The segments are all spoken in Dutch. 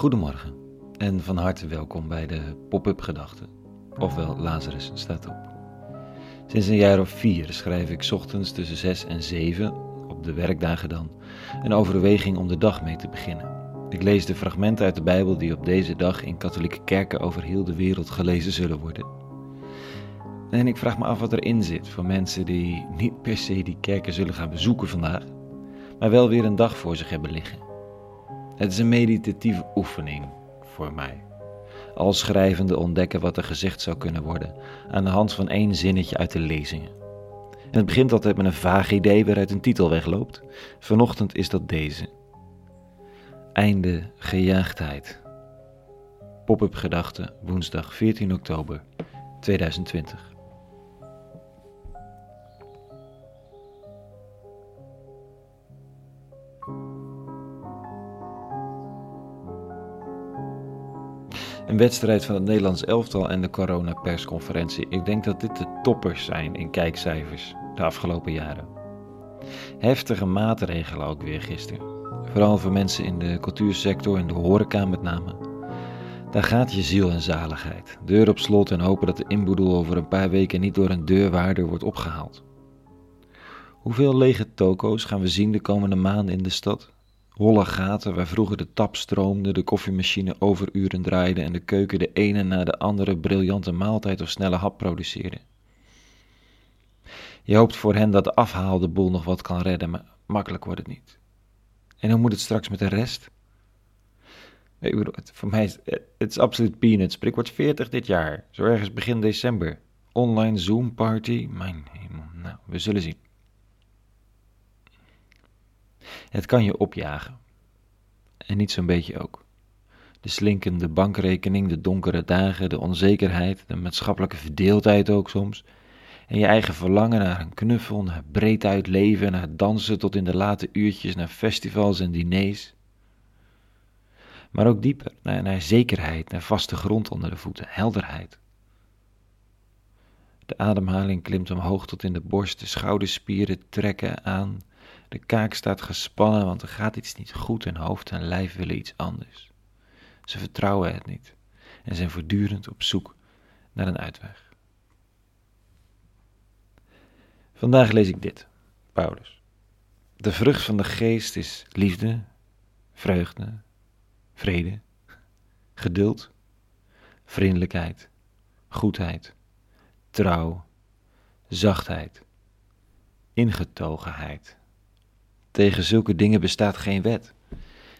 Goedemorgen en van harte welkom bij de Pop-up Gedachten, ofwel Lazarus staat op. Sinds een jaar of vier schrijf ik ochtends tussen zes en zeven, op de werkdagen dan, een overweging om de dag mee te beginnen. Ik lees de fragmenten uit de Bijbel die op deze dag in katholieke kerken over heel de wereld gelezen zullen worden. En ik vraag me af wat erin zit voor mensen die niet per se die kerken zullen gaan bezoeken vandaag, maar wel weer een dag voor zich hebben liggen. Het is een meditatieve oefening voor mij. Als schrijvende ontdekken wat er gezegd zou kunnen worden aan de hand van één zinnetje uit de lezingen. En het begint altijd met een vaag idee waaruit een titel wegloopt. Vanochtend is dat deze. Einde gejaagdheid. Pop-up gedachten, woensdag 14 oktober 2020. Een wedstrijd van het Nederlands elftal en de coronapersconferentie. Ik denk dat dit de toppers zijn in kijkcijfers de afgelopen jaren. Heftige maatregelen ook weer gisteren. Vooral voor mensen in de cultuursector en de horeca met name. Daar gaat je ziel en zaligheid. Deur op slot en hopen dat de inboedel over een paar weken niet door een deurwaarder wordt opgehaald. Hoeveel lege toko's gaan we zien de komende maanden in de stad? Holle gaten waar vroeger de tap stroomde, de koffiemachine overuren draaide en de keuken de ene na de andere briljante maaltijd of snelle hap produceerde. Je hoopt voor hen dat de afhaalde boel nog wat kan redden, maar makkelijk wordt het niet. En hoe moet het straks met de rest? Bedoel, voor mij is het absoluut peanuts. Ik word 40 dit jaar, zo ergens begin december. Online Zoom party, mijn hemel, nou, we zullen zien. Het kan je opjagen. En niet zo'n beetje ook. De slinkende bankrekening, de donkere dagen, de onzekerheid, de maatschappelijke verdeeldheid ook soms. En je eigen verlangen naar een knuffel, naar breed uit leven, naar dansen tot in de late uurtjes, naar festivals en diners. Maar ook dieper, naar, naar zekerheid, naar vaste grond onder de voeten, helderheid. De ademhaling klimt omhoog tot in de borst, de schouderspieren trekken aan, de kaak staat gespannen, want er gaat iets niet goed en hoofd en lijf willen iets anders. Ze vertrouwen het niet en zijn voortdurend op zoek naar een uitweg. Vandaag lees ik dit, Paulus. De vrucht van de geest is liefde, vreugde, vrede, geduld, vriendelijkheid, goedheid, trouw, zachtheid, ingetogenheid tegen zulke dingen bestaat geen wet.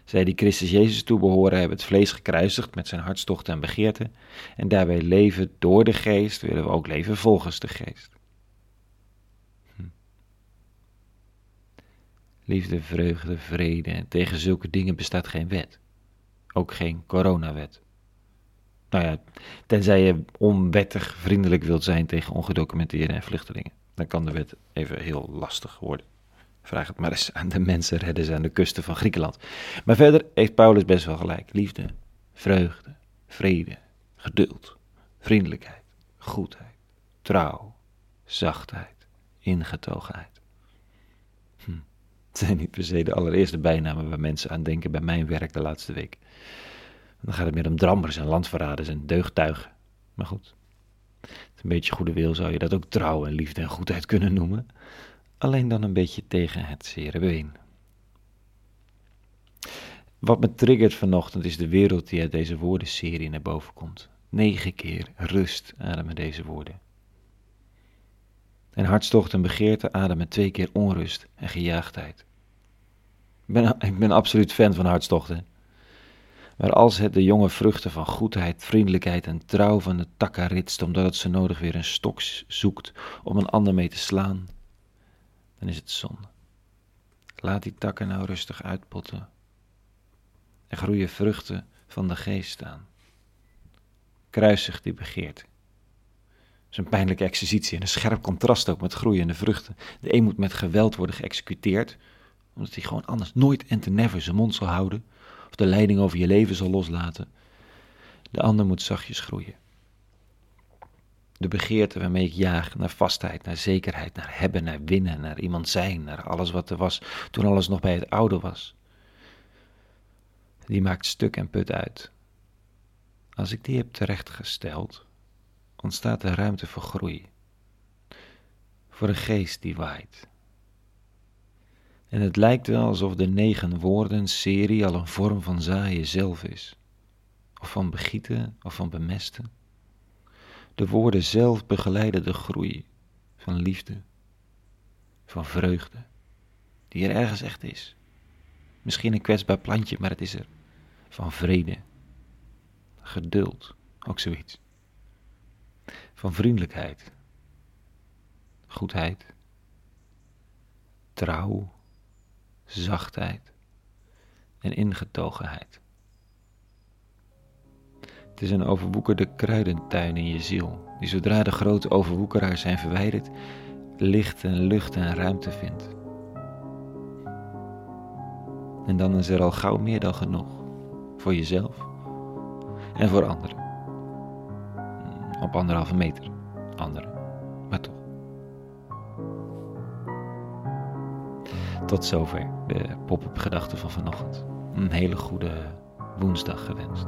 Zij die Christus Jezus toebehoren hebben het vlees gekruisigd met zijn hartstochten en begeerten, en daarbij leven door de geest, willen we ook leven volgens de geest. Hm. Liefde, vreugde, vrede, tegen zulke dingen bestaat geen wet. Ook geen coronawet. Nou ja, tenzij je onwettig vriendelijk wilt zijn tegen ongedocumenteerde en vluchtelingen. Dan kan de wet even heel lastig worden. Vraag het maar eens aan de mensenredders aan de kusten van Griekenland. Maar verder heeft Paulus best wel gelijk. Liefde, vreugde, vrede, geduld, vriendelijkheid, goedheid, trouw, zachtheid, ingetogenheid. Hm. Het zijn niet per se de allereerste bijnamen waar mensen aan denken bij mijn werk de laatste week. Dan gaat het meer om drammers en landverraders en deugtuigen. Maar goed, een beetje goede wil zou je dat ook trouw en liefde en goedheid kunnen noemen alleen dan een beetje tegen het zere been. Wat me triggert vanochtend is de wereld die uit deze woordenserie naar boven komt. Negen keer rust ademen deze woorden. En hartstocht en begeerte ademen twee keer onrust en gejaagdheid. Ik ben, ik ben absoluut fan van hartstochten. Maar als het de jonge vruchten van goedheid, vriendelijkheid en trouw van de takken ritst, omdat het zo nodig weer een stok zoekt om een ander mee te slaan, dan is het zonde. Laat die takken nou rustig uitpotten. Er groeien vruchten van de geest aan. Kruisig die begeerte. Dat is een pijnlijke exercitie en een scherp contrast ook met groeiende vruchten. De een moet met geweld worden geëxecuteerd, omdat hij gewoon anders nooit en te never zijn mond zal houden, of de leiding over je leven zal loslaten. De ander moet zachtjes groeien. De begeerte waarmee ik jaag naar vastheid, naar zekerheid, naar hebben, naar winnen, naar iemand zijn, naar alles wat er was toen alles nog bij het oude was. die maakt stuk en put uit. Als ik die heb terechtgesteld, ontstaat er ruimte voor groei. Voor een geest die waait. En het lijkt wel alsof de negen woorden serie al een vorm van zaaien zelf is. Of van begieten of van bemesten. De woorden zelf begeleiden de groei van liefde, van vreugde, die er ergens echt is. Misschien een kwetsbaar plantje, maar het is er. Van vrede, geduld, ook zoiets. Van vriendelijkheid, goedheid, trouw, zachtheid en ingetogenheid. Het is een overwoekerde kruidentuin in je ziel, die zodra de grote overwoekeraars zijn verwijderd, licht en lucht en ruimte vindt. En dan is er al gauw meer dan genoeg voor jezelf en voor anderen. Op anderhalve meter, anderen, maar toch. Tot zover de pop-up gedachten van vanochtend. Een hele goede woensdag gewenst.